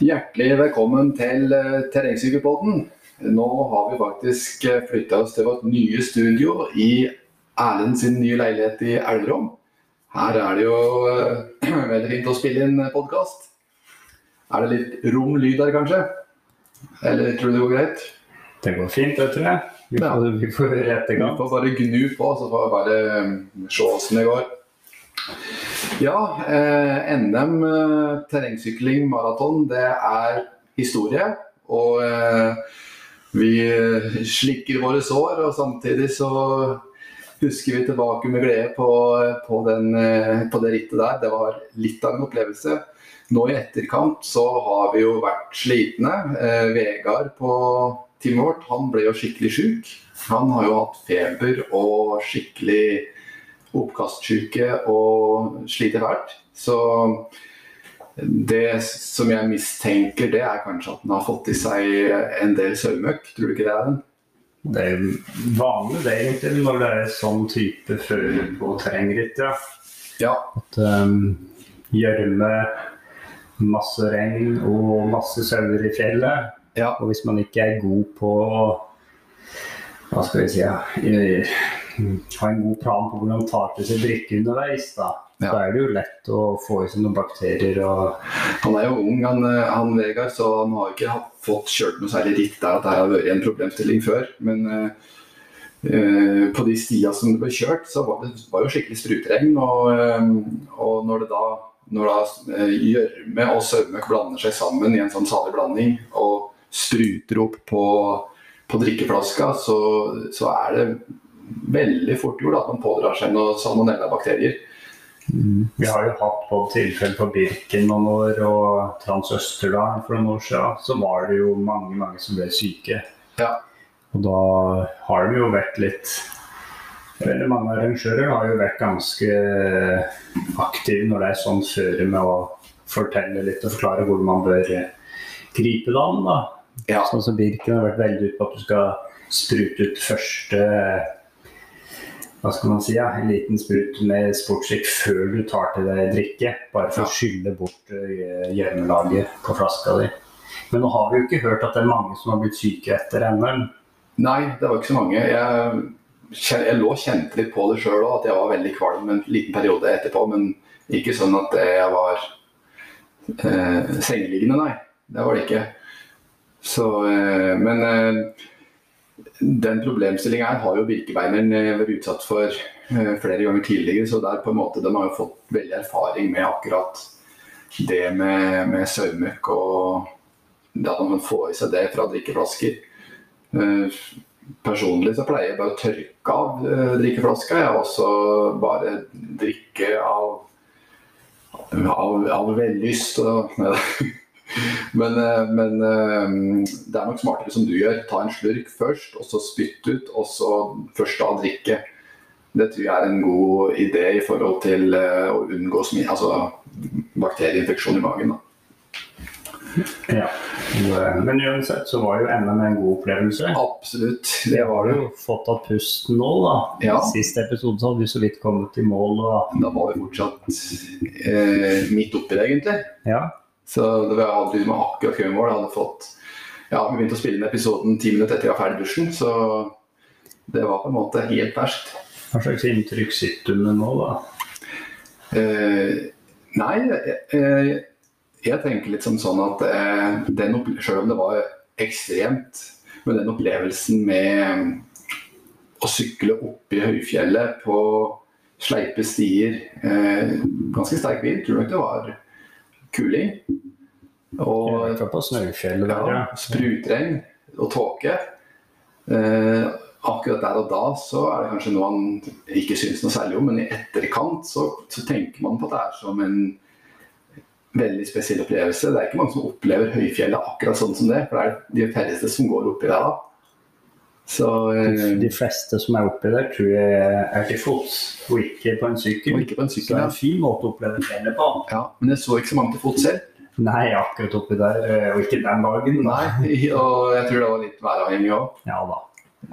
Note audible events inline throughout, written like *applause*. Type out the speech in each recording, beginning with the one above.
Hjertelig velkommen til Terrengsykkelpodden. Terrengsykepodden. Nå har vi faktisk flytta oss til vårt nye studio i Erlend sin nye leilighet i Elverum. Her er det jo uh, *clears throat* veldig fint å spille inn podkast. Er det litt rom lyd her, kanskje? Eller tror du det går greit? Det går fint, det tror jeg. Vi får, ja. vi får rette gang. Vi får bare gnu på, så får vi bare se åssen det går. Ja, eh, NM eh, terrengsykling maraton, det er historie. Og eh, vi slikker våre sår, og samtidig så husker vi tilbake med glede på, på, den, eh, på det rittet der. Det var litt av en opplevelse. Nå i etterkant så har vi jo vært slitne. Eh, Vegard på teamet vårt han ble jo skikkelig sjuk. Han har jo hatt feber og skikkelig oppkastsyke og sliter fælt. Så det som jeg mistenker, det er kanskje at den har fått i seg en del sølvmøkk. Tror du ikke det er den? Det er vanlig det egentlig når det er sånn type fører på terrengritt. Ja. ja. At um, gjørme masse regn og masse sauer i fjellet. Ja. Og hvis man ikke er god på hva skal vi si, ja, ha en god plan på hvordan tar til seg drikke underveis, da, ja. Da er det jo lett å få i seg noen bakterier. Og... Han er jo ung, han, han Vegard, så han har ikke fått kjørt noe særlig ritt der at det har vært en problemstilling før. Men uh, på de stia som det ble kjørt, så var det var jo skikkelig sprutregn. Og, uh, og når det da når eh, gjørme og sødme blander seg sammen i en sånn salig blanding og spruter opp på, på drikkeflaska, så, så, er det veldig fort gjort at man pådrar seg noen salmonellabakterier. Mm. Vi har jo hatt både tilfelle på Birken noen år og Trans-Østerdalen for noen år siden. Så var det jo mange mange som ble syke. Ja. Og da har det jo vært litt Veldig mange arrangører har jo vært ganske aktive når det er sånn føre med å fortelle litt og forklare hvordan man bør gripe det an. da. Ja. Sånn som Birken har vært veldig ute på at du skal sprute ut første hva skal man si, ja, en liten sprut med sportsdrikk før du tar til deg drikke. Bare for å skylle bort eh, gjørmelaget på flaska di. Men nå har vi jo ikke hørt at det er mange som har blitt syke etter NM. Nei, det var ikke så mange. Jeg jeg lå kjente litt på det sjøl òg, at jeg var veldig kvalm en liten periode etterpå. Men ikke sånn at jeg var eh, sengeliggende, nei. Det var det ikke. Så, eh, men eh, den problemstillinga her har jo Birkebeineren eh, vært utsatt for eh, flere ganger tidligere. Så der på en måte, de har jo fått veldig erfaring med akkurat det med, med sauemøkk og det at man får i seg det fra drikkeflasker. Eh, personlig så pleier jeg bare å tørke av drikkeflaska. Jeg også bare drikke av, av, av vellyst. *laughs* men, eh, men eh, det er nok smartere som du gjør. Ta en slurk først, og så spytt ut, og så først da drikke. Det tror jeg er en god idé i forhold til å unngå altså, bakterieinfeksjon i magen. Da. Ja. Men uansett så var jo NM en god opplevelse. Absolutt. Det var det jo. Fått tatt pusten nå, da. Ja. Siste episode så hadde vi så vidt kommet i mål. Og... Da var vi fortsatt eh, midt oppi det, egentlig. Ja. Så det var hadde med akkurat køen vår. Jeg Hadde fått Ja, vi begynte å spille inn episoden ti minutter etter jeg var ferdig dusjen, så det var på en måte helt ferskt. Hva slags inntrykk sitter du med nå, da? Eh, nei, eh, jeg tenker litt som sånn at eh, den selv om det var ekstremt, med den opplevelsen med å sykle opp i høyfjellet på sleipe stier, eh, ganske sterk vind, tror nok det var kuling. Og på snøfjell ja. Sprutregn og tåke. Eh, akkurat der og da så er det kanskje noe man ikke syns noe særlig om, men i etterkant så, så tenker man på at det er som en veldig spesiell opplevelse. Det er ikke mange som opplever høyfjellet akkurat sånn som det. For det er de færreste som går oppi der da. Så, eh, de fleste som er oppi der, tror jeg er til fots, og ikke på en sykkel. Og ikke på en sykkel, Så det er en fin måte å oppleve fjellet på. Ja, Men jeg så ikke så mange til fots selv. Nei, akkurat oppi der, eh, og ikke den dagen. Nei, *laughs* og jeg tror det var litt væravhengig òg. Ja da.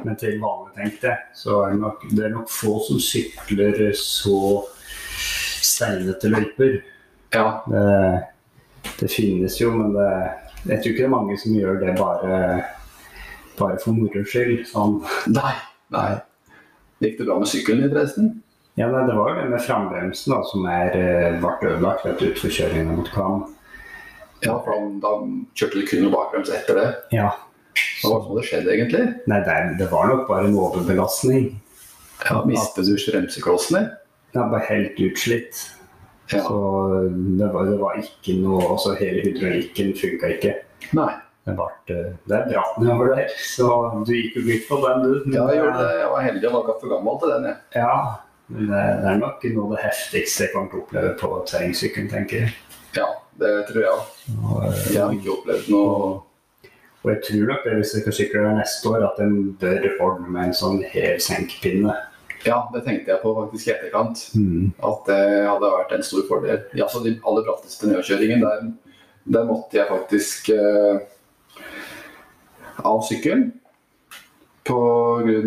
Men til vanlig, tenkte jeg, så er det nok, det er nok få som sykler så steinete løyper. Ja. Det, det finnes jo, men det, jeg tror ikke det er mange som gjør det bare, bare for moro skyld. Sånn. Nei. Nei. Gikk det bra med sykkelen din, forresten? Ja, nei, det var jo det med frambremsen da, som er, eh, ble ødelagt etter utforkjøringen mot Kvam. Ja, for da, kjørte du kun noe bakbrems etter det. Ja. Hva det som hadde skjedd, egentlig? Nei, det, det var nok bare en overbelastning. Ja, Mistet du bremseklossene? Ja, bare helt utslitt. Ja. Så det var, det var ikke noe Altså hele hydraulikken funka ikke. Nei. Det, ble, det er bratt nedover der, så du gikk jo glipp av den, du. Ja, jeg gjorde det. Jeg var heldig og var for gammel til den, jeg. Ja, men det, det er nok noe av det heftigste jeg kommer til å oppleve på terrengsykkelen, tenker jeg. Ja, det tror jeg òg. Eh, Jeg har ikke opplevd noe og jeg tror nok det hvis jeg skal sykle der neste år, at en bør ordne med en sånn hev-senk-pinne. Ja, det tenkte jeg på faktisk i etterkant. At det hadde vært en stor fordel. Ja, så de aller bratteste nedkjøringen, der, der måtte jeg faktisk eh, av sykkelen. På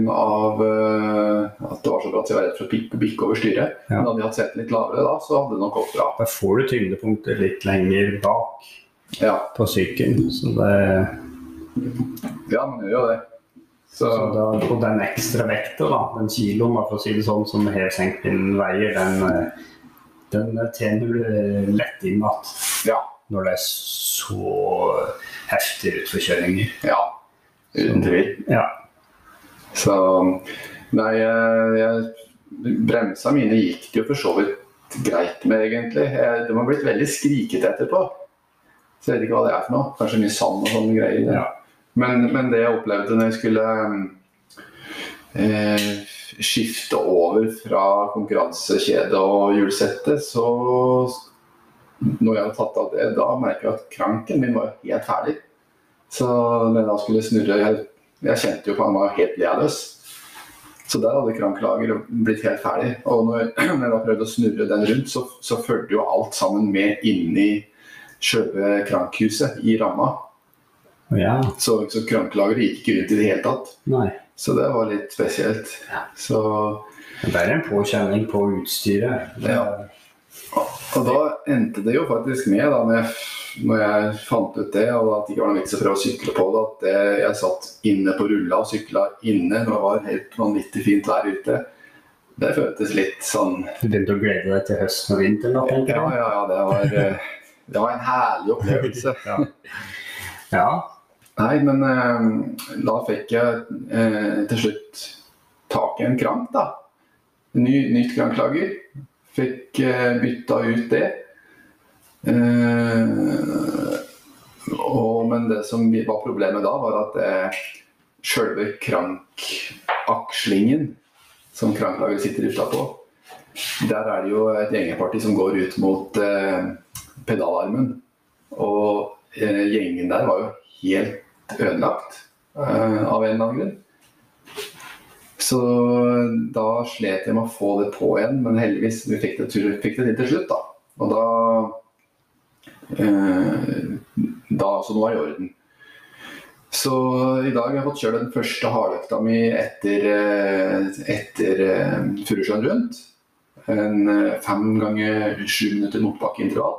av eh, at det var så bratt, at jeg var redd for å bikke, over styret. Ja. Men hadde jeg hatt setet litt lavere da, så hadde det nok gått bra. Da får du tyngdepunktet litt lenger bak Ja, på sykkelen. Så det, ja man gjør jo det. Så, så da, og den ekstra vekta, da, den kiloen for å si det sånn, som hev-senk-pinnen veier, den, eh, den tjener du eh, lett inn igjen ja. når det er så heftige utforkjøringer. Ja. Uten tvil. Ja. Så Nei, jeg, Bremsa mine gikk det jo for så vidt greit med, egentlig. Jeg, de har blitt veldig skrikete etterpå. Så jeg vet ikke hva det er for noe. Kanskje mye sand og sånne greier. Ja. Men, men det jeg opplevde når jeg skulle eh, skifte over fra konkurransekjede og hjulsette, så når jeg hadde tatt av det, da merket jeg at kranken min var helt ferdig. Så når jeg da skulle snurre Jeg, jeg kjente jo på han var helt lealøs. Så der hadde kranklager blitt helt ferdig. Og når, *clears throat* når jeg da prøvde å snurre den rundt, så, så fulgte jo alt sammen med inni sjølve krankhuset i ramma. ja. Så, så kranklageret gikk ikke rundt i det hele tatt. Nei. Så det var litt spesielt. Så Det er en påkjenning på utstyret. Ja. Og da endte det jo faktisk med, da når jeg, når jeg fant ut det, og at det ikke var noe vits å prøve å sykle på det, at det, jeg satt inne på rulla og sykla inne når det var helt vanvittig fint vær ute. Det føltes litt sånn Du begynte å glede deg til høsten og vinteren? da, Ja, ja, ja. Det var, eh, det var en herlig opplevelse. *laughs* Ja. ja. Nei, men eh, da fikk jeg eh, til slutt tak i en krank, da. Ny, nytt kranklager. Fikk eh, bytta ut det. Eh, og, men det som var problemet da, var at eh, sjølve krankakslingen som kranklaget sitter utapå, der er det jo et gjengeparti som går ut mot eh, pedalarmen. Og eh, gjengen der var jo helt ødelagt eh, av en eller annen grunn. Så da slet jeg med å få det på igjen, men heldigvis vi fikk det, fikk det til til slutt. da. Og da, da også noe er i orden. Så i dag har jeg fått kjørt den første hardøkta mi etter, eh, etter eh, Furusjøen rundt. En eh, fem ganger sju minutter motbakkeintervall.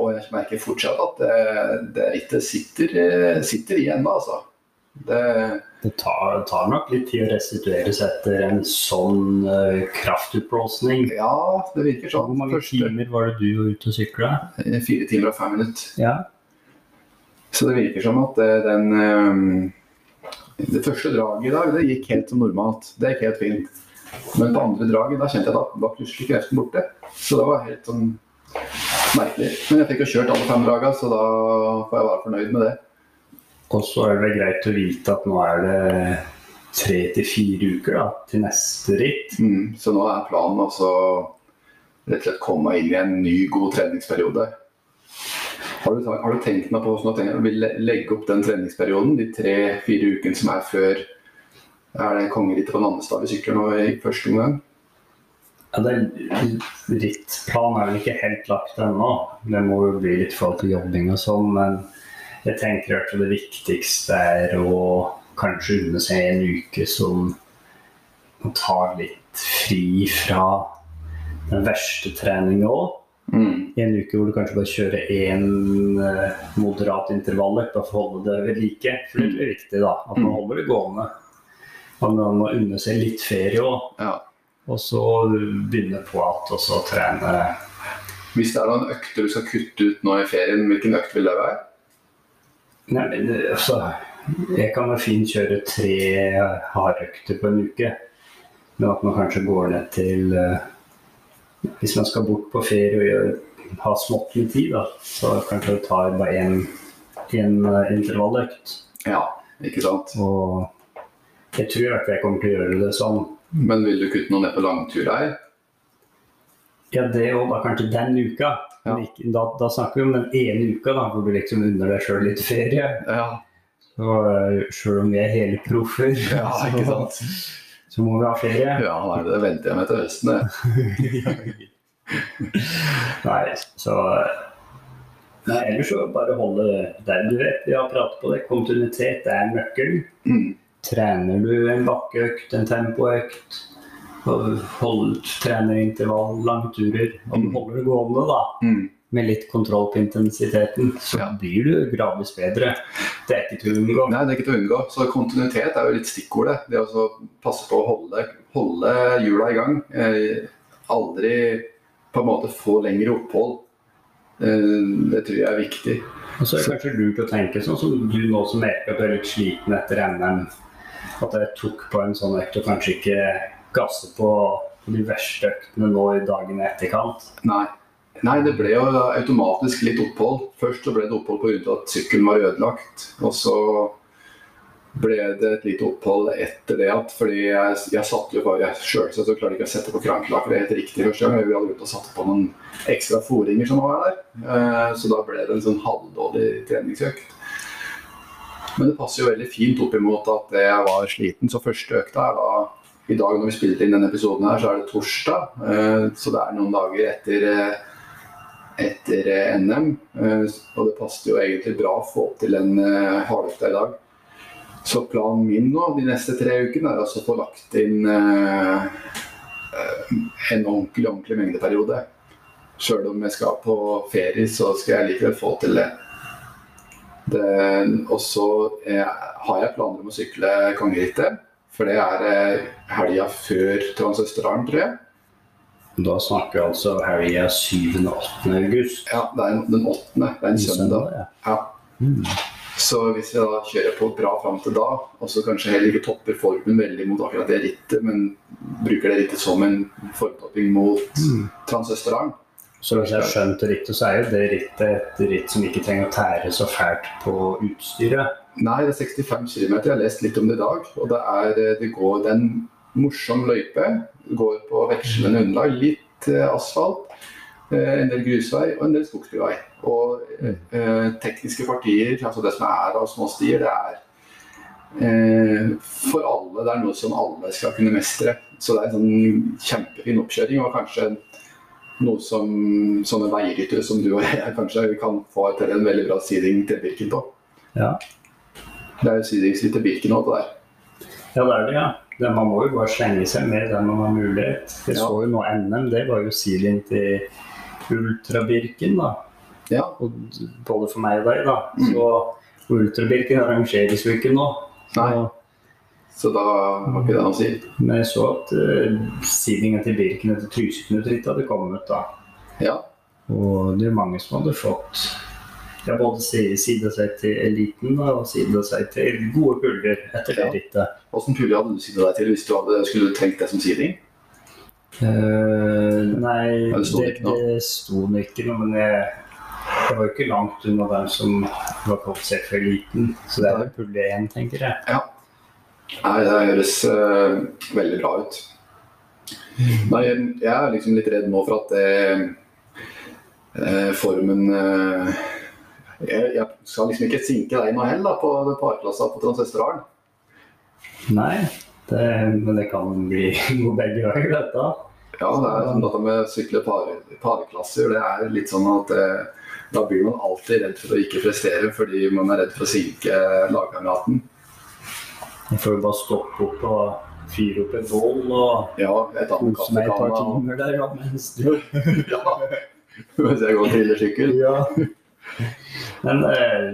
Og jeg merker fortsatt at det, det rittet sitter, eh, sitter igjen, ennå, altså. Det, Det tar, tar nok litt tid å restituere seg etter en sånn uh, kraftutblåsning. ja, det virker sånn. Hvor mange Første, timer var det du var ute og sykla? eh, Fire timer og fem minutter. Ja. Så det virker som at eh, den um, Det første draget i dag, det gikk helt som normalt. Det gikk helt fint. Men på andre draget, da kjente jeg at da var plutselig kreften borte. Så det var helt sånn merkelig. Men jeg fikk jo kjørt alle fem draga, så da får jeg være fornøyd med det. Og så er det greit å vite at nå er det tre til fire uker da, til neste ritt. Mm, så nå er planen også rett og slett komme inn i en ny, god treningsperiode. Har du, har du tenkt meg på hvordan du vil legge opp den treningsperioden, de tre-fire ukene som er før er det kongerittet på Nannestad vi sykler nå i første omgang? Ja, Rittplanen er vel ikke helt lagt ennå. Det må jo bli litt forhold til jobbing og sånn. Men jeg tenker at det viktigste er å kanskje unne seg en uke som man tar litt fri fra den verste treninga òg. Mm. en uke hvor du kanskje bare kjører én eh, moderat intervalløkt for å holde det ved like. For det er viktig, da. At man holder det gående. Man må unne seg litt ferie òg. Ja. Og så begynne på at også trene Hvis det er noen økter du skal kutte ut nå i ferien, hvilken økt vil det være? Nei, men eh, altså Jeg kan vel fint kjøre tre hardøkter på en uke. Men at man kanskje går ned til eh, Hvis man skal bort på ferie og gjøre, ha smått med tid, da, så kanskje det tar bare én intervalløkt. Ja, ikke sant. Og jeg tror at jeg kommer til å gjøre det sånn. Men vil du kutte noe ned på langtur her? Ja, det òg, da kanskje den uka. Ja. Ikke- Da, da snakker vi om den ene uka da, hvor du liksom unner deg sjøl litt ferie. Ja, uh, sjøl om vi er hele proffer, ja sant. så må vi ha ferie. Ja, nei, det venter jeg med til høsten. det. *laughs* Nei, så Nei, ellers så bare holde der du vet. Vi har pratet på det. Kontinuitet er nøkkelen. Mm. Trener du en bakkeøkt, en tempoøkt, og hold, trener intervall, langturer, Om du Mm. holder det gående, da, Mm. med litt kontroll på intensiteten, så Ja. blir du gradvis bedre. Det er ikke til å unngå. Nei, det er ikke til å unngå. Så kontinuitet er jo litt stikkordet. Det å passe på å holde, holde hjula i gang. Eh, aldri på en måte få lengre opphold. Eh, det tror jeg er viktig. Og så er det kanskje lurt å tenke sånn som du nå som merker at du er litt sliten etter NM. At jeg tok på en sånn økt og kanskje ikke gasse på de verste øktene nå i dagene etterkant. Nei. Nei, det ble jo automatisk litt opphold. Først så ble det opphold pga. at sykkelen var ødelagt. Og så ble det et lite opphold etter det at fordi jeg, jeg satte jo bare Selvsagt så klarte ikke å sette på krankelakeret helt riktig første gang. Vi hadde begynt å satt på noen ekstra foringer som var der. Eh, Så da ble det en sånn halvdårlig treningsøkt. Men det passer jo veldig fint opp imot at jeg var sliten. Så første økta er da I dag når vi spilte inn denne episoden her, så er det torsdag. Eh, Så det er noen dager etter eh, etter eh, NM. Og det passet jo egentlig bra å få til en hardøkta i dag. Så planen min nå de neste tre ukene er altså å få lagt inn en ordentlig, ordentlig mengdeperiode. Sjøl om jeg skal på ferie, så skal jeg likevel få til det. det og så har jeg planer om å sykle kongerittet. For det er eh, helga før Transøsterdalen, tror jeg. Da snakker vi altså helga 7. og 8. august. Ja, det er den 8. Det er en søndag. ja. Ja. Mm. Så hvis vi da kjører på bra fram til da, og så kanskje heller ikke topper formen veldig mot akkurat det rittet, men bruker det rittet som en formtopping mot Mm. Transøsterdalen Så hvis jeg har skjønt det riktig, så er jo det rittet et ritt som ikke trenger å tære så fælt på utstyret. Nei, det er 65 km. Jeg har lest litt om det i dag. Og det er, det går det er en morsom løype. Det går på vekslende underlag. Litt eh, asfalt, eh, en del grusvei og en del skogsbilvei. Og eh, tekniske partier, altså det som er av små stier, det er eh, for alle. Det er noe som alle skal kunne mestre. Så det er en sånn kjempefin oppkjøring, og kanskje noe som sånne veiryttere som du og jeg *laughs* kanskje kan få til en veldig bra seeding til Birken på. Ja. Det er jo seedingsritt til Birken òg, det der. Ja, det er det, ja. Det, man må jo bare slenge seg med der man har mulighet. Jeg Ja. så jo nå NM, det var jo seeding til Ultrabirken, da. Ja. Og både for meg og deg, da. Så Ultrabirken arrangeres jo ikke nå. Nei. Så da har ikke det noe å si. men jeg så at uh, sidingen til Birken etter Tryseknut-rittet hadde kommet, da. Ja. Og det er mange som hadde fått ja, både sida seg til eliten da, og sida seg til gode puljer etter det Ja. rittet. Åssen pulje hadde du sida deg til hvis du hadde, skulle trengt det som siding? Uh, nei, det sto det, det sto ikke noe, men jeg, jeg var jo ikke langt unna dem som var kvalifisert for eliten. Så det er vel pulje én, tenker jeg. Ja. Nei, det høres uh, veldig bra ut. Nei, jeg er liksom litt redd nå for at det uh, formen uh, jeg, jeg skal liksom ikke sinke deg nå heller på parklassa på Transøsterdalen. Nei, det, men det kan bli *laughs* noe begge veier, dette. Ja, det er sånn dette med å sykle par, parklasser, det er litt sånn at da blir man alltid redd for å ikke prestere fordi man er redd for å sinke lagkameraten. Jeg får jo bare stoppe opp og fyre opp et bål og Ja, kose meg et par timer der ja, mens du *laughs* Ja, mens jeg går og triller. Ja. Men eh,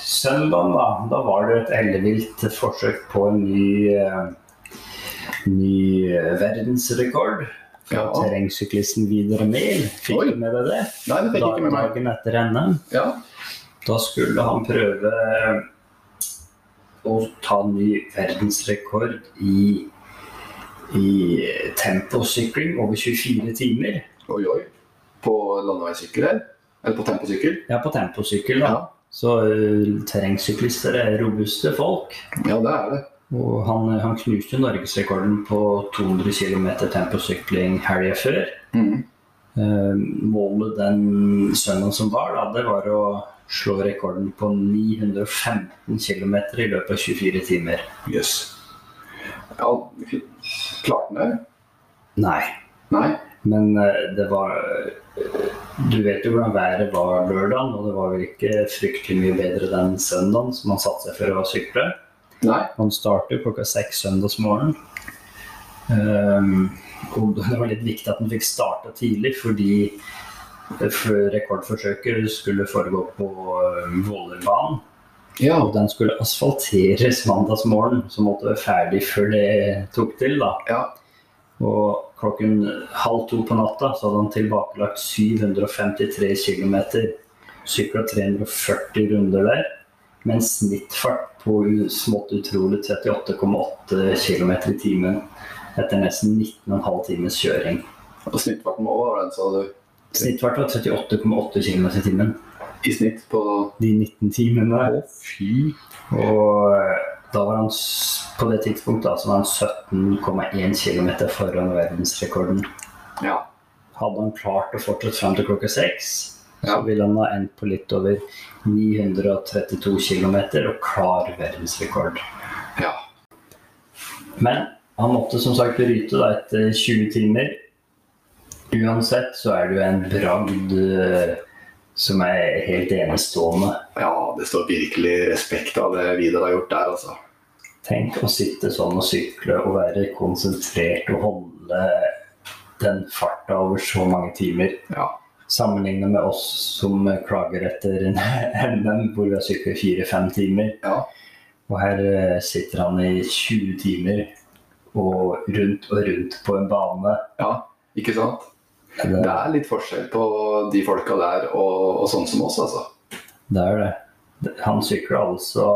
søndagen, da, da var det et ellevilt forsøk på en ny, eh, ny eh, verdensrekord. Ja. terrengsyklisten Videre Mehl. Fikk Oi. du med deg det? Nei, det fikk ikke med meg. Dagen etter NM. Ja. Da skulle han prøve å ta ny verdensrekord i, i temposykling over 24 timer. Oi, oi. På landeveissykkel her? Eller på temposykkel? Ja, på temposykkel, da. Ja. Så uh, terrengsyklister er robuste folk. Ja, det er det. Og han, han knuste norgesrekorden på 200 km temposykling helga før. Mhm. Eh, målet den søndagen som var, da, det var å slå rekorden på 915 km i løpet av 24 timer. Jøss. Ja, klarte han det? Nei. Nei? Men eh, det var Du vet jo hvordan været var lørdagen, og det var vel ikke fryktelig mye bedre den søndagen som han satte seg for å sykle. Nei? Han starter klokka seks søndagsmorgen. Um, og *laughs* det var litt viktig at han fikk starta tidlig, fordi for rekordforsøket skulle foregå på um, Vålerbanen. Ja. Og den skulle asfalteres mandagsmorgen, så måtte være ferdig før det tok til. da. Ja. Og klokken halv to på natta så hadde han tilbakelagt 753 km. Sykla 340 runder der. Med en snittfart på smått utrolig 38,8 km i timen. Etter nesten 19,5 times kjøring. Og snittfarten var den, sa du? Snittfart var 38,8 km i timen. I snitt på De 19 timene. Å, fy. Og da var han på det tidspunktet altså var han 17,1 km foran verdensrekorden. Ja. Hadde han klart å fortsette fram til klokka seks, så Ja. ville han ha endt på litt over 932 km og klar verdensrekord. Ja. Men han måtte som sagt bryte da etter 20 timer. Uansett så er jo en bragd eh, som er helt enestående. Ja, det står virkelig respekt av det Vidar har gjort der, altså. Tenk å sitte sånn og sykle og være konsentrert og holde den farta over så mange timer. Ja. Sammenlignet med oss som klager etter en *laughs* NM hvor vi har syklet fire-fem timer. Ja. Og her eh, sitter han i 20 timer og rundt og rundt på en bane. ja. Ikke sant? Det, er litt forskjell på de folka der og, og sånn som oss, altså. det er det. Han sykler altså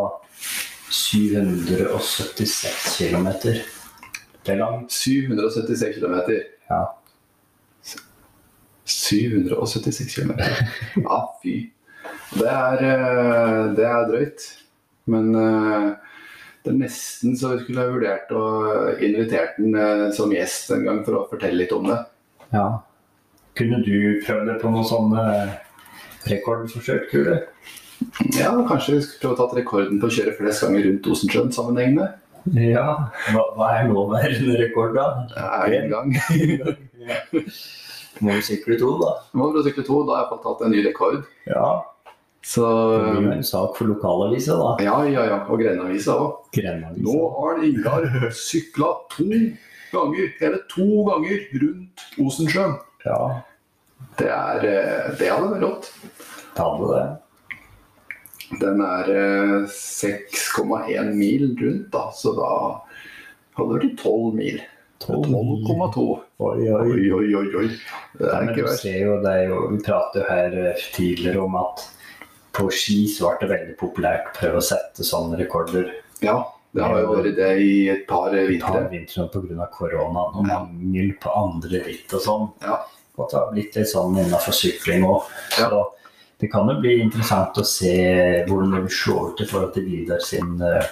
776 km. Det er langt. 776 km. Ja. 776 km. Ja, fy. Det er, eh, det er drøyt. Men eh, det er nesten så vi skulle ha vurdert å invitere den eh, som gjest en gang for å fortelle litt om det. Ja. Kunne du prøvd deg på noen sånne rekordforsøk, Kule? Ja, kanskje vi skulle prøve å ta rekorden på å kjøre flest ganger rundt Osensjøen sammenhengende. Ja. Hva, hva er nåværende rekord, da? Det én gang. *laughs* Må vi sykle to, da? Må vi sykle to, da har jeg fått tatt en ny rekord. Ja. Så Det blir en sak for lokalavisa, da. ja, ja, ja. Og Grenavisa òg. Nå har Ingar sykla to ganger, hele to ganger rundt Osensjøen. Ja, Det, er, eh, det hadde vært rått. det hadde det. Den er eh, 6,1 mil rundt, da, så da hadde det vært 12 mil. 12,2. Oi, oi. Oi, oi, oi. Det er ikke verst. er vi pratet jo her eh, tidligere om at på ski så ble det veldig populært å prøve å sette sånne rekorder. Ja, det har jo vært det i et par vintre. vinteren pga. koronaen og mangel på andre ritt og sånn. Ja. Og at det har blitt litt sånn innenfor sykling òg. Ja. Så det kan jo bli interessant å se hvordan det vil slå ut i forhold til Vidar sin eh,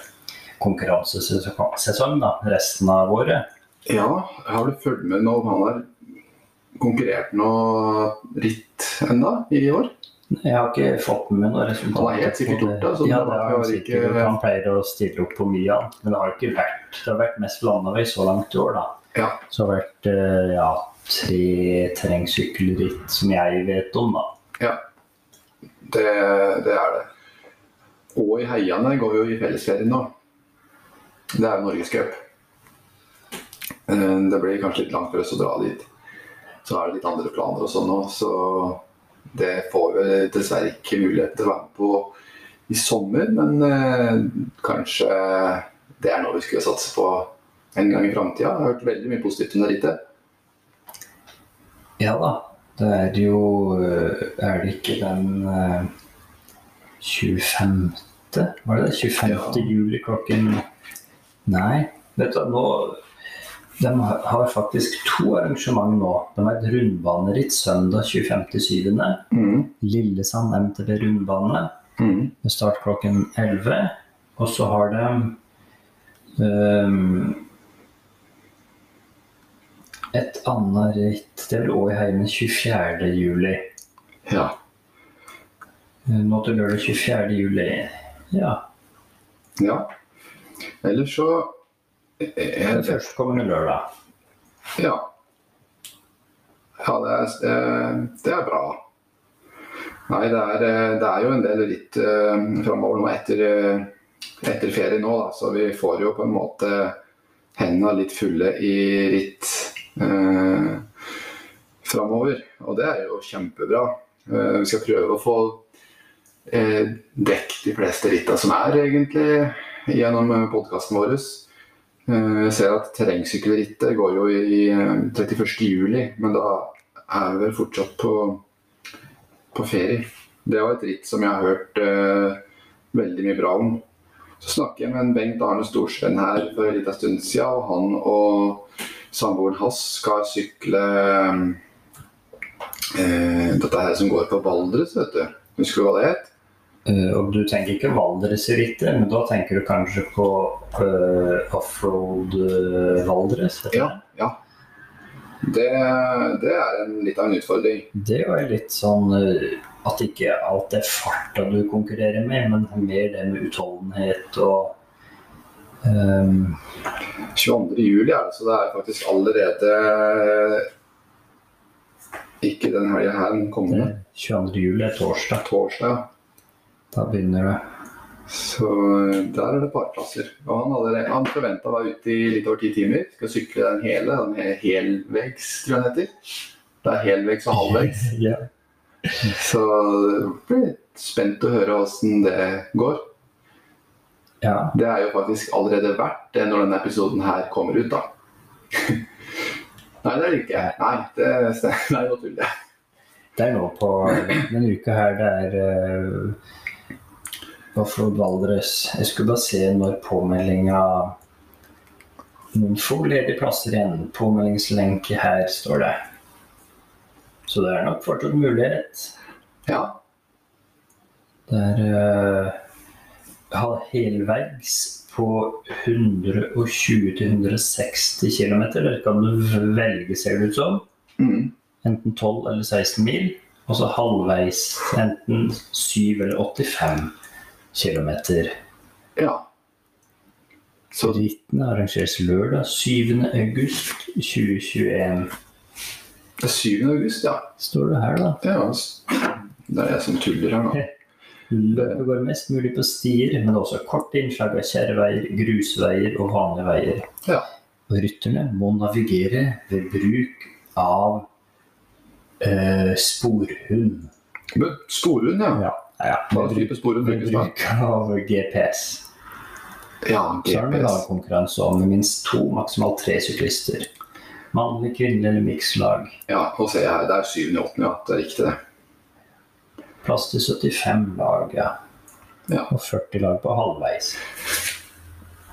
konkurransesesong da, resten av året. Ja, har du fulgt med når han har konkurrert noe ritt enda i år? Jeg har ikke fått med meg noe resultat. Han har helt sikkert gjort det, ja, det har han ikke- Han pleier å stille opp på mye men det har ikke vært Det har vært mest landevei så langt i år, da. Ja. Så det har vært eh, ja, tre terrengsykkelritt som jeg vet om, da. Det, det er det. Og i heiene går vi jo i fellesferien nå. Det er jo Norgescup. Eh, Det blir kanskje litt langt for oss å dra dit. Så er det litt andre planer og sånn òg, så Det får vi dessverre ikke mulighet til å være med på i sommer, men eh, kanskje det er noe vi skulle satse på en gang i framtida. Jeg har hørt veldig mye positivt om det rittet. Ja da. Det er jo øh, Er det ikke den eh, 25. Var det det? 25. Ja. juli klokken Nei, vet du nå De har faktisk to arrangement nå. De har et rundbaneritt søndag 25.7. Mm. Lillesand MTB rundbane Mm. med start klokken 11. Og så har de øhm, et annet ritt. Det er vel òg i heimen 24. juli. Ja. Eh, Nå til lørdag 24. juli. Ja. ja. Ellers så eh, Den førstkommende lørdag. Ja. Ja, det er, det, det er bra. Nei, det er, eh, det er jo en del ritt uh, framover nå etter, eh, etter ferie nå, da. Så vi får jo på en måte hendene litt fulle i ritt uh, framover. Og det er jo kjempebra. Eh, vi skal prøve å få eh, dekket de fleste ritta som er, egentlig, gjennom podkasten vår. Eh, Jeg ser at terrengsykkelrittet går jo i eh, 31. juli, men da er vi vel fortsatt på, på ferie. Det var et ritt som jeg har hørt eh, veldig mye bra om. Så snakker jeg med en Bengt Arne Storsveen her for en liten stund siden, og han og samboeren hans skal sykle eh, dette her som går på Valdres, vet du. Husker du hva det het? Uh, og du tenker ikke Valdres-rittet, men da tenker du kanskje på uh, offroad uh, Valdres? Ja. ja. Det, det er en, litt av en utfordring. Det er jo litt sånn eh, at ikke alt er farta du konkurrerer med, men mer det med utholdenhet og ehm, 22. juli er det, så det er faktisk allerede ikke den helga her, men kommende. det 22. juli er torsdag. Torsdag. Da begynner det. Så der er det parplasser. Og han, hadde, han forventa å være ute i litt over ti timer. Skal sykle den hele. Den he- helvegs, tror jeg den heter. Det er helvegs og halvvegs. *laughs* yeah. Så jeg blir spent å høre åssen det går. Ja. Det er jo faktisk allerede verdt det når denne episoden her kommer ut, da. *laughs* Nei, det er det ikke. Nei, det. Nei, nå tuller jeg. Det er nå på denne uka her det er uh, Offroad Valdres. Jeg skulle bare se når påmeldinga Noen få ledige plasser igjen. Påmeldingslenke her, står det. Så det er nok fortsatt mulighet. Ja. Det er uh, helveggs på 120-160 km. Det kan du velge, ser det ut som. Mm. Enten 12 eller 16 mil. Og så halvveis enten 7 eller 85 km. ja. Så Rittene arrangeres lørdag 7. august 2021. det er 7. august, ja. Står det her, da. ja. Det er jeg som tuller her nå. *laughs* Løpet går mest mulig på stier, men også kort innslag av kjerreveier, grusveier og vanlige veier. Ja. Og rytterne må navigere ved bruk av eh, sporhund. Men sporhund, ja. Ja, ja. Hva type sporhund brukes da? bruk av GPS. Ja, Så er det GPS. lagkonkurranse om med minst to, maksimalt tre syklister. Mannlig, kvinnelig eller mikslag. Ja, nå ser jeg her. Det er syvende og åttende Ja, det er riktig, det. Plass til 75 lag, ja. Ja. Og 40 lag på halvveis.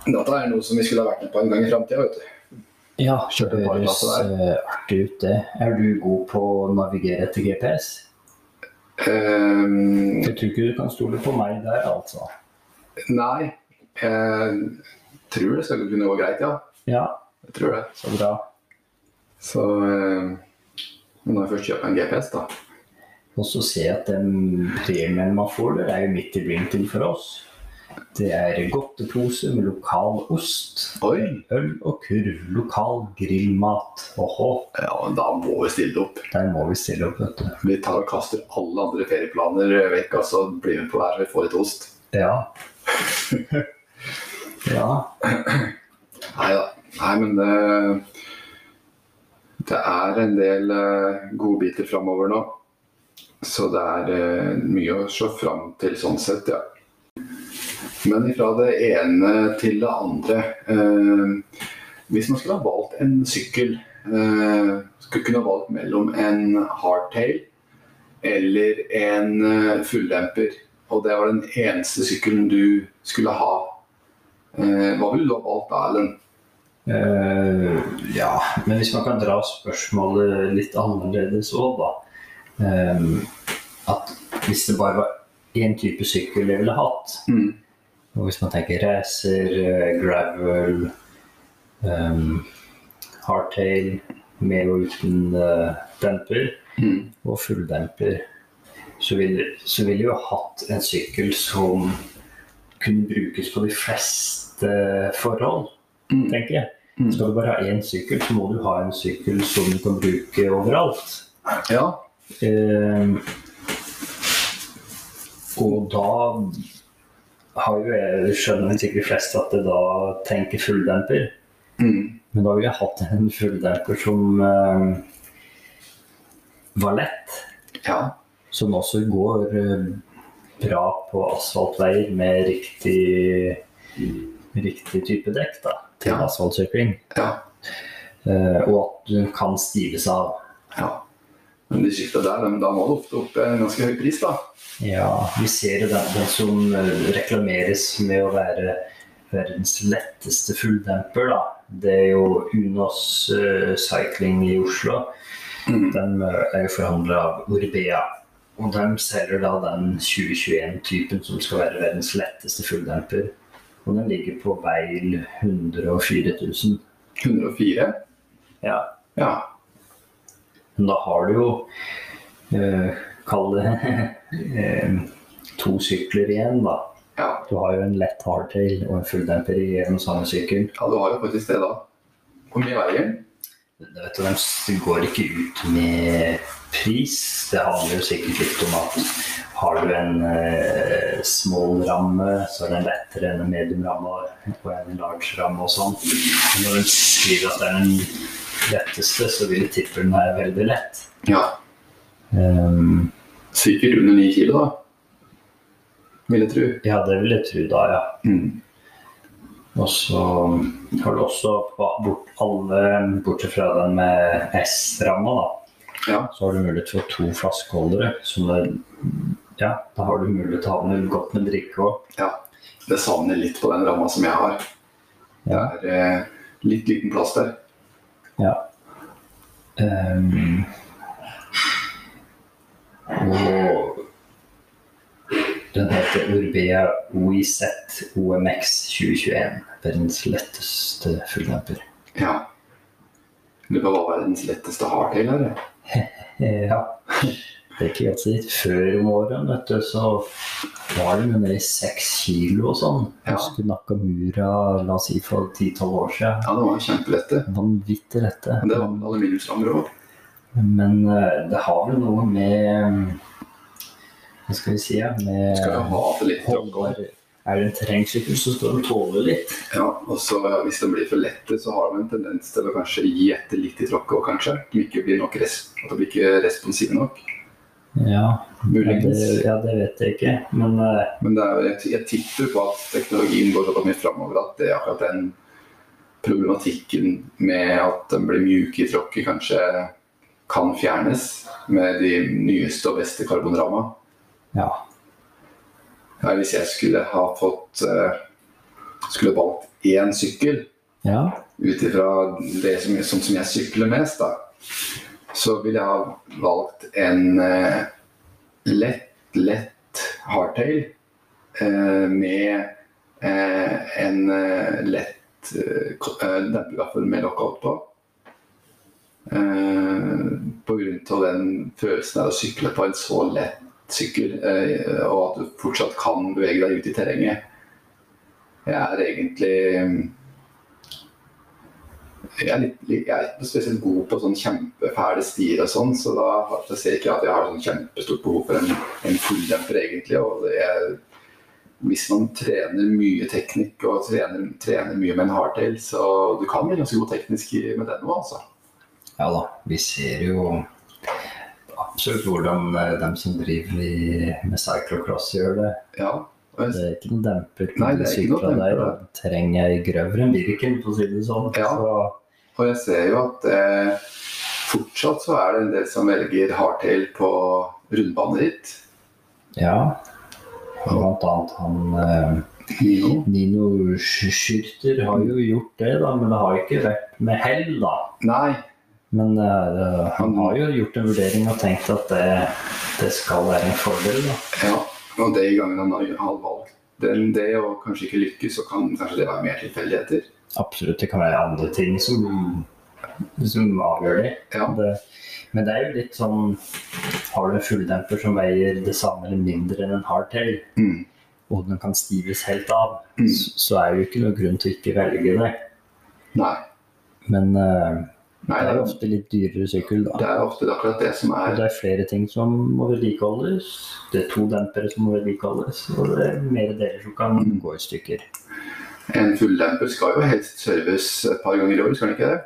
Dette er noe som vi skulle ha vært med på en gang i framtida, vet du. Ja, det høres eh, artig ut, det. Er du god på å navigere etter GPS? Um, Jeg tror ikke du kan stole på meg der, altså. nei, jeg tror det skal kunne gå greit, ja. Ja, Jeg tror det. så bra. Så um, men når jeg først kjøper en GPS, da Og så ser jeg at den premien man får der, er jo midt i blinken for oss. Det er godtepose med lokal ost, Oi! øl og kurv, lokal grillmat. Oho. Ja, men da må vi stille opp. der må vi stille opp, vet du. Vi tar og kaster alle andre ferieplaner vekk, og så blir vi på hver vi får litt ost. Ja. *laughs* ja. Nei da. Nei, men det, det er en del uh, godbiter framover nå. Så det er eh, mye å se fram til sånn sett, ja. Men fra det ene til det andre. Eh, hvis man skulle ha valgt en sykkel, eh, skulle kunne ha valgt mellom en hardtail eller en eh, fulldemper, og det var den eneste sykkelen du skulle ha, hva ville du ha valgt da, Erlend? Uh, ja, men hvis man kan dra spørsmålet litt annerledes òg, da. Eh, at hvis det bare var én type sykkel jeg ville hatt, Mm. og hvis man tenker racer, eh, gravel, um, hardtail med og uten uh, demper Mm. og fulldemper, så ville jeg jo hatt en sykkel som kunne brukes på de fleste forhold, Mm. tenker jeg. Mm. Skal du bare ha én sykkel, så må du ha en sykkel som du kan bruke overalt. Ja. Eh, og da har jo jeg skjønner sikkert flest at det da tenker fulldemper. Mm. Men da ville jeg hatt en fulldemper som eh, var lett. ja. Som også går eh, bra på asfaltveier med riktig, riktig type dekk da, til Ja. asfaltsykling. Ja. Eh, og at du kan stives av. ja. Men de skifta der, men da må det ofte opp en ganske høy pris, da. Ja, vi ser jo den, den som eh, reklameres med å være verdens letteste fulldemper. Da. Det er jo Unos uh, Cycling i Oslo. Mm. De eh, er jo forhandla av Orbea. Og de selger da den 2021-typen som skal være verdens letteste fulldemper. Og den ligger på veil 104 000. 104? Ja. Ja. Men da har du jo eh, Kall det *laughs* eh, to sykler igjen, da. ja. Du har jo en lett hardtail og en fulldemper i den samme sykkel. Ja, du har jo faktisk det, da. Hvor mye veier den? Det vet du, De går ikke ut med pris. Det handler jo sikkert litt om at har du en eh, small ramme, så er den lettere enn en medium ramme og en large ramme og sånn. Når de skriver at det er den letteste, så vil tippelen være veldig lett. Ja. Um, Sikkert under 9 kilo, da. Vil jeg tro. ja, det vil jeg tro da, ja. Mm. Og så har du også bort alle, bortsett fra den med S-ramma, da. Ja. Så har du mulighet for to flaskeholdere. Som det, ja, da har du mulighet til å ha med godt med drikke òg. ja. Det savner litt på den ramma som jeg har. Det Ja. er eh, litt liten plass der. Ja. Um, og den heter Urbea OIZ OMX 2021. Verdens letteste fulldemper. Ja. Det var verdens letteste hardtail eller? *laughs* ja. Det er ikke helt sikkert. Før om årene, vet du, så var det nede i seks kilo og sånn. Ja. Husker Nakamura, la oss si for ti-tolv år siden. Ja, det var kjempelette. Vanvittig lette. Men det var aluminiumsrammer òg. Men eh, det har vel noe med Hva skal vi si? Ja, med Skal jo ha det litt holdbar Er det en terrengsykkel, så skal den tåle litt. Ja, og så hvis den blir for lette, så har den en tendens til å kanskje gi etter litt i tråkket òg, kanskje. At den ikke blir nok res at de blir ikke responsiv nok. Ja, ja, Muligens. det, ja, det vet jeg ikke. Men eh, Men det er, jeg, jeg tipper på at teknologien går såpass mye framover at det er akkurat den problematikken med at den blir mjuk i tråkket, kanskje kan fjernes med de nyeste og beste karbonramma. ja. Ja, hvis jeg skulle ha fått eh, Skulle valgt én sykkel ja. ut ifra det som, som, som jeg sykler mest, da, så ville jeg ha valgt en eh, lett, lett hardtail eh, med eh, en eh, lett eh, dempegaffel med lockout på. På grunn av den følelsen av å sykle på en så lett sykkel, og at du fortsatt kan bevege deg ut i terrenget. Jeg er egentlig jeg er, litt, jeg er ikke spesielt god på sånn kjempefæle stier og sånn, så da har- jeg ser ikke at jeg har sånn kjempestort behov for en, en fulldemper egentlig. Og er, hvis man trener mye teknikk og trener, trener mye med en hardtail, så du kan bli ganske god teknisk med den òg, altså. Ja da, vi ser jo absolutt hvordan eh, de som driver i, med cyclocross gjør det. Ja. Det er ikke noen demper Nei, det er ikke noe demper. der. demper. og Terrenget er grøvere enn Birken, for å si det sånn. Ja. Så, og jeg ser jo at eh, fortsatt så er det en del som velger hardtail på rundbaneritt. ja. Blant annet han eh, Nino. Nino Schürter har jo gjort det, da, men det har ikke vært med hell, da. Nei, Men eh, han har jo gjort en vurdering og tenkt at det, det skal være en fordel. da. ja. Og det i gangen han har valgt den, det og kanskje ikke lykkes, så kan kanskje det være mer tilfeldigheter. Absolutt, det kan være andre ting som, som avgjør det. Ja. det. Men det er jo litt sånn Har du en fulldemper som veier det samme eller mindre enn en hardtail, Mm. og den kan stives helt av, Mm. så, er det jo ikke noe grunn til å ikke velge det. Nei. Men uh, Nei det er jo ofte litt dyrere sykkel, da. det er ofte akkurat det som er Og det er flere ting som må vedlikeholdes. Det er to dempere som må vedlikeholdes, og det er mer deler som kan Mm. gå i stykker. En fulldemper skal jo helst serves et par ganger i år, skal den ikke det?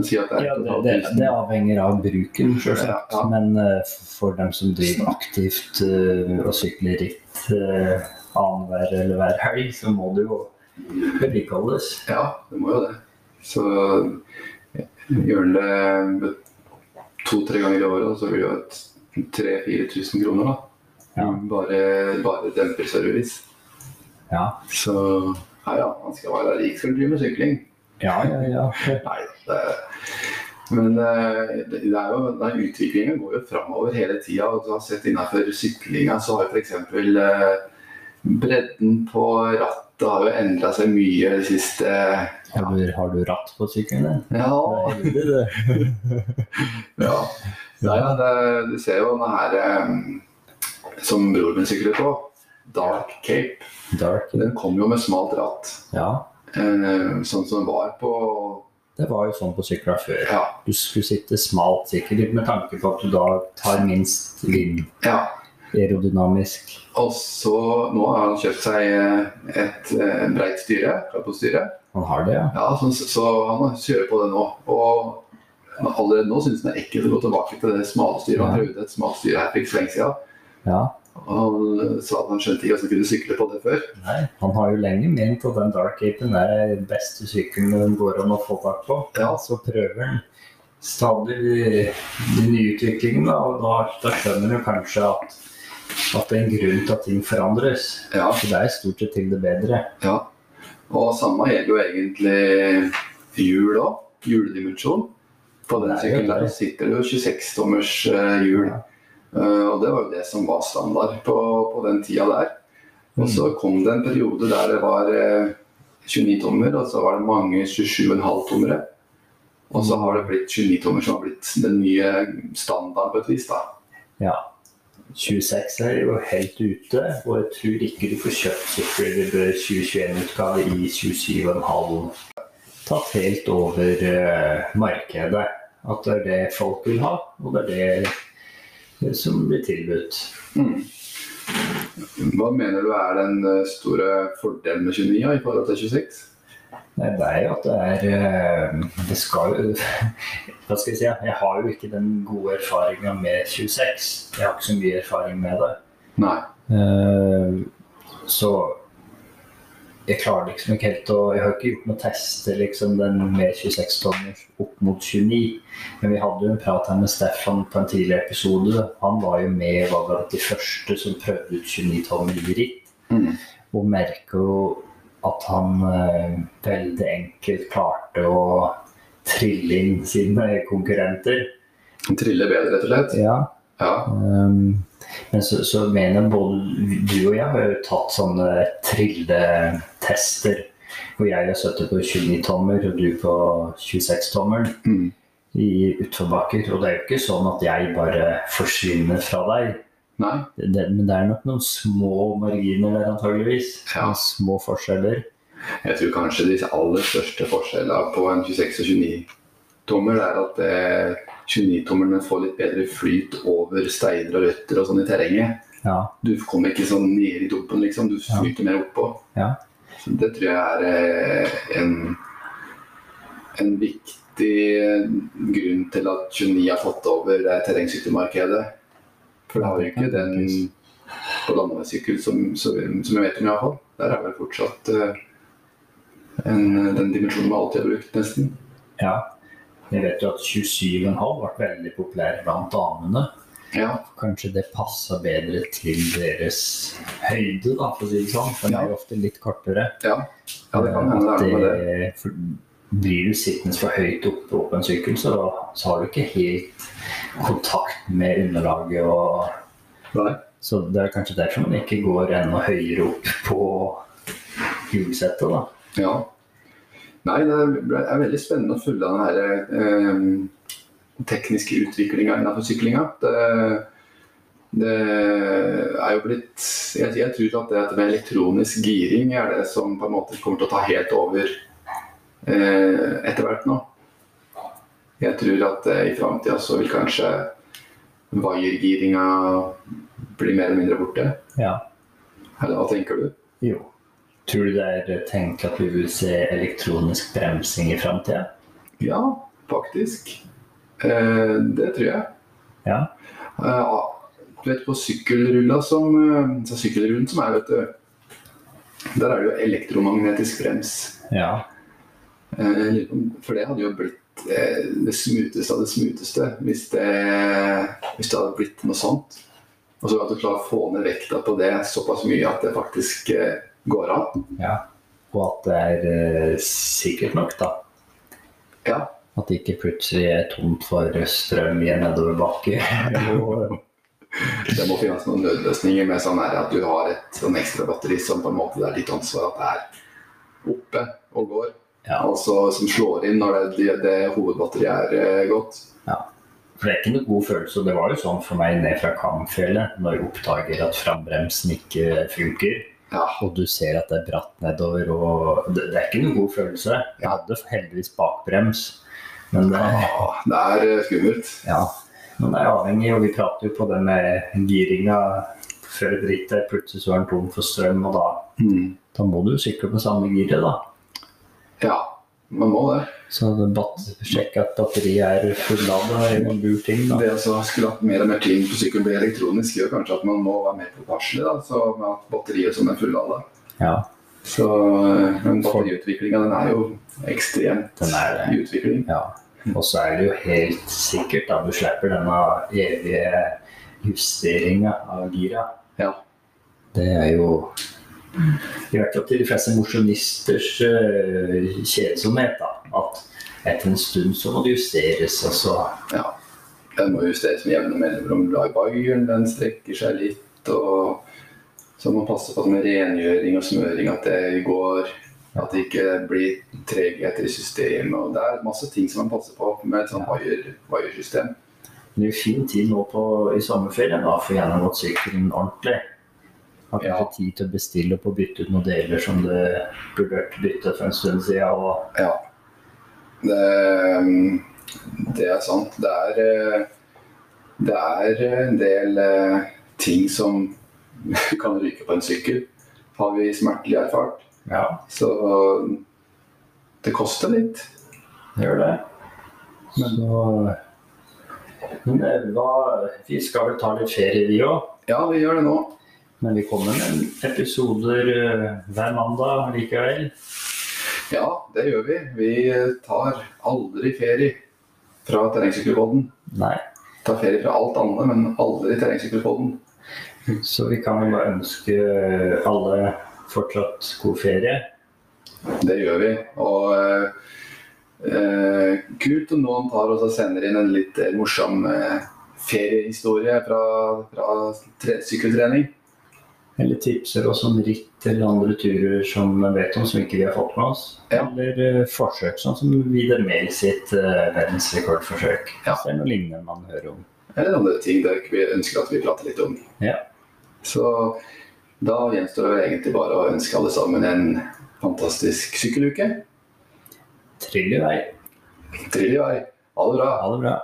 Si det Ja, det, det, avhenger av bruken, selvsagt. Ja, ja. Men uh, for dem som driver aktivt uh, og sykler ritt uh, annenhver eller hver helg, så må det jo vedlikeholdes. Ja, det må jo det. Så gjør den det to-tre ganger i året, så blir det jo et 3000-4000 kroner, da. Ja. Bare, bare demperservice. Ja, Så ja, ja, man skal være rik skal drive med sykling. ja, ja. ja. *laughs* Nei, det men eh, det er jo, den utviklingen går jo framover hele tida. Du har sett innenfor syklinga så har f.eks. Eh, bredden på rattet har jo endra seg mye det siste Har, du, har du ratt på sykkelen Ja, *laughs* ja. ja, ja det, du ser jo den her eh, som broren min sykler på, Dark Cape. Dark. Den kom jo med smalt ratt, Ja, eh, sånn som den var på det var jo sånn på sykla før. Ja. Du skulle sitte smalt sikkert med tanke på at du da tar minst vind ja. aerodynamisk. Og så nå har han kjøpt seg et, et eh, breit styre, Carpo-styre. Han har det, ja. Ja, så, så han kjører på det nå. Og allerede nå syns han det er ekkelt å gå tilbake til det smale styret. Han prøvde et smalt styre her for ikke så lenge siden. ja. Han sa at han skjønte ikke at han kunne sykle på det før. Nei, han har jo lenge ment at den Dark Apen er den beste sykkelen den går an å få tak på. Ja. Så prøver han stadig den nye nye da, og da, da skjønner han kanskje at, at det er en grunn til at ting forandres. Ja, For det er stort sett til det bedre. ja. Og samme gjelder jo egentlig hjul òg. Hjuledimensjon. På den sykkelen der sitter det jo 26-tommers hjul. Ja. Eh, og det var jo det som var standard på, på den tida der. Og så kom det en periode der det var eh, 29 tommer, og så var det mange 27,5-tommere. Og så har det blitt 29 tommer som har blitt den nye standarden på et vis. da. Ja. 26 er jo helt ute, og jeg tror ikke du får kjøpt sykler i 2021-utgave i 27,5. Tatt helt over eh, markedet. At det er det folk vil ha, og det er det som blir tilbudt. Mm. Hva mener du er den eh, store fordelen med 29 ja, i forhold til 26? Nei, Det er jo at det er eh, Det skal jo *laughs* Hva skal jeg si? Jeg har jo ikke den gode erfaringa med 26. Jeg har ikke så mye erfaring med det. Nei. Eh, Så jeg klarer liksom ikke helt å Jeg har ikke gjort noe tester liksom den med 26 tommer opp mot 29. Men vi hadde jo en prat her med Stefan på en tidligere episode. Han var jo med var blant de første som prøvde ut 29 tommer i ritt. Mm. Og merker jo at han eh, veldig enkelt klarte å trille inn sine konkurrenter. Trille bedre, rett og slett? Ja. Ja. Um, men så, så mener både du og jeg har jo tatt sånne trilletester. Hvor jeg har sittet på 29 tommer og du på 26 tommer Mm. i utforbakker. Og det er jo ikke sånn at jeg bare forsvinner fra deg. Nei. Det, men det er nok noen små marginer der antageligvis. Ja. Små forskjeller. Jeg tror kanskje de aller største forskjellene på en 26 og 29-tommer er at eh, 29-tommerne får litt bedre flyt over steiner og røtter og sånn i terrenget. Ja. Du kommer ikke sånn ned i dumpen, liksom. Du Ja. mer oppå. Ja. Så det tror jeg er eh, en, en viktig grunn til at 29 har fått over det terrengsykkelmarkedet. For det har jo ikke den på landeveissykkel som, som, som jeg vet om, iallfall. Der er vel fortsatt en, den dimensjonen vi alltid har brukt, nesten. Ja. Jeg vet jo at 27,5 ble veldig populær blant damene. Ja. Kanskje det passer bedre til deres høyde, da, for å si det sånn. Den er jo ofte litt kortere. Ja, ja det kan hende det er det. For blir du sittende for høyt oppe på en sykkel, så, så, har du ikke helt kontakt med underlaget. Og, Nei. så det er kanskje derfor man ikke går enda høyere opp på hjulsettet. da. Ja. Nei, det er veldig spennende å følge den her eh, tekniske utviklinga innenfor syklinga. Det, det, er jo blitt jeg, jeg, tror at det med elektronisk giring er det som på en måte kommer til å ta helt over eh, etter hvert nå. Jeg tror at eh, i framtida så vil kanskje vaiergiringa bli mer eller mindre borte. Ja. Eller hva tenker du? Jo. Tror du det er tenkt at vi vil se elektronisk bremsing i framtida? Ja, faktisk. Eh, det tror jeg. Ja. Eh, du vet på sykkelrulla som, eh, så sykkelrullen som er, vet du. Der er det jo elektromagnetisk brems. Ja. Eh, for det hadde jo blitt eh, det smuteste av det smuteste hvis det, hvis det hadde blitt noe sånt. Og så at du klarer å få ned vekta på det såpass mye at det faktisk eh, går an. ja. Og at det er eh, sikkert nok, da. Ja. At det ikke plutselig er tomt for strøm i en nedoverbakke. *laughs* Det må finnes noen nødløsninger med sånn at du har et sånn ekstra batteri som på en måte det er ditt ansvar at det er oppe og går. ja. Altså som slår inn når det, det, det hovedbatteriet er gått. gått. For det er ikke noe god følelse. og Det var jo sånn for meg ned fra Kamfjellet, når jeg oppdager at frambremsen ikke funker. Ja. Og du ser at det er bratt nedover. og Det, det er ikke noen god følelse. Jeg hadde heldigvis bakbrems, men det, ja, det er eh, skummelt. ja, men det er avhengig. Og vi prater jo på det med giringa før drittet. Plutselig så er den tom for strøm, og da, Mm. da må du sykle på samme giret, da. Ja, man må det. Så bat sjekke at batteriet er fullada i noen burting. da. Det å skulle hatt mer og mer ting på sykkelen blir elektronisk, gjør kanskje at man må være mer påpasselig. med at batteriet som er fullada. Ja, Så eh, men batteriutviklinga den er jo ekstremt Den er i utvikling. ja. Og så er det jo helt sikkert at du slipper denne evige justeringa av gira. Ja. Det er jo i hvert fall til de fleste mosjonisters uh, kjedsomhet. da, At etter en stund så må det justeres. altså. ja. Den må justeres med jevne mellomrom. Baieren den strekker seg litt. og Så må man passe på med rengjøring og smøring, at det går. At det ikke blir tregheter i systemet. og Det er masse ting som man passer på med et sånt vaiersystem. Ja. Det er jo fin tid nå på, i sommerferien da, for gjennomgått sykkelen ordentlig. Har ikke Ja. tid til å bestille opp og bytte ut noen deler som du burde vært byttet for en stund siden. Og Ja. Det, det er sant. Det er, eh, det er en del eh, ting som *laughs* kan ryke på en sykkel, har vi smertelig erfart. ja, Så det koster litt. det gjør det. Så, men hva, vi skal vel ta litt ferie, vi òg. Ja, vi gjør det nå. Men vi kommer med episoder eh, hver mandag likevel. Ja, det gjør vi. Vi tar aldri ferie fra terrengsykkelpodden. Nei. Tar ferie fra alt annet, men aldri terrengsykkelpodden. Så vi kan vel bare ønske alle fortsatt god ferie. Det gjør vi. Og eh, eh, kult om noen tar og sender inn en litt eh, morsom eh, feriehistorie fra, fra sykkeltrening. Eller tipser oss om ritt eller andre turer som vet om som ikke vi har fått med oss. Ja. Eller eh, forsøk, sånn som Vidar Mehl sitt uh, verdensrekordforsøk. Ja. Det er noe lignende man hører om. Eller andre ting der vi ønsker at vi prater litt om. Ja. Så da gjenstår det egentlig bare å ønske alle sammen en fantastisk sykkeluke. Trill i vei. Trill i vei. Ha det bra. Ha det bra.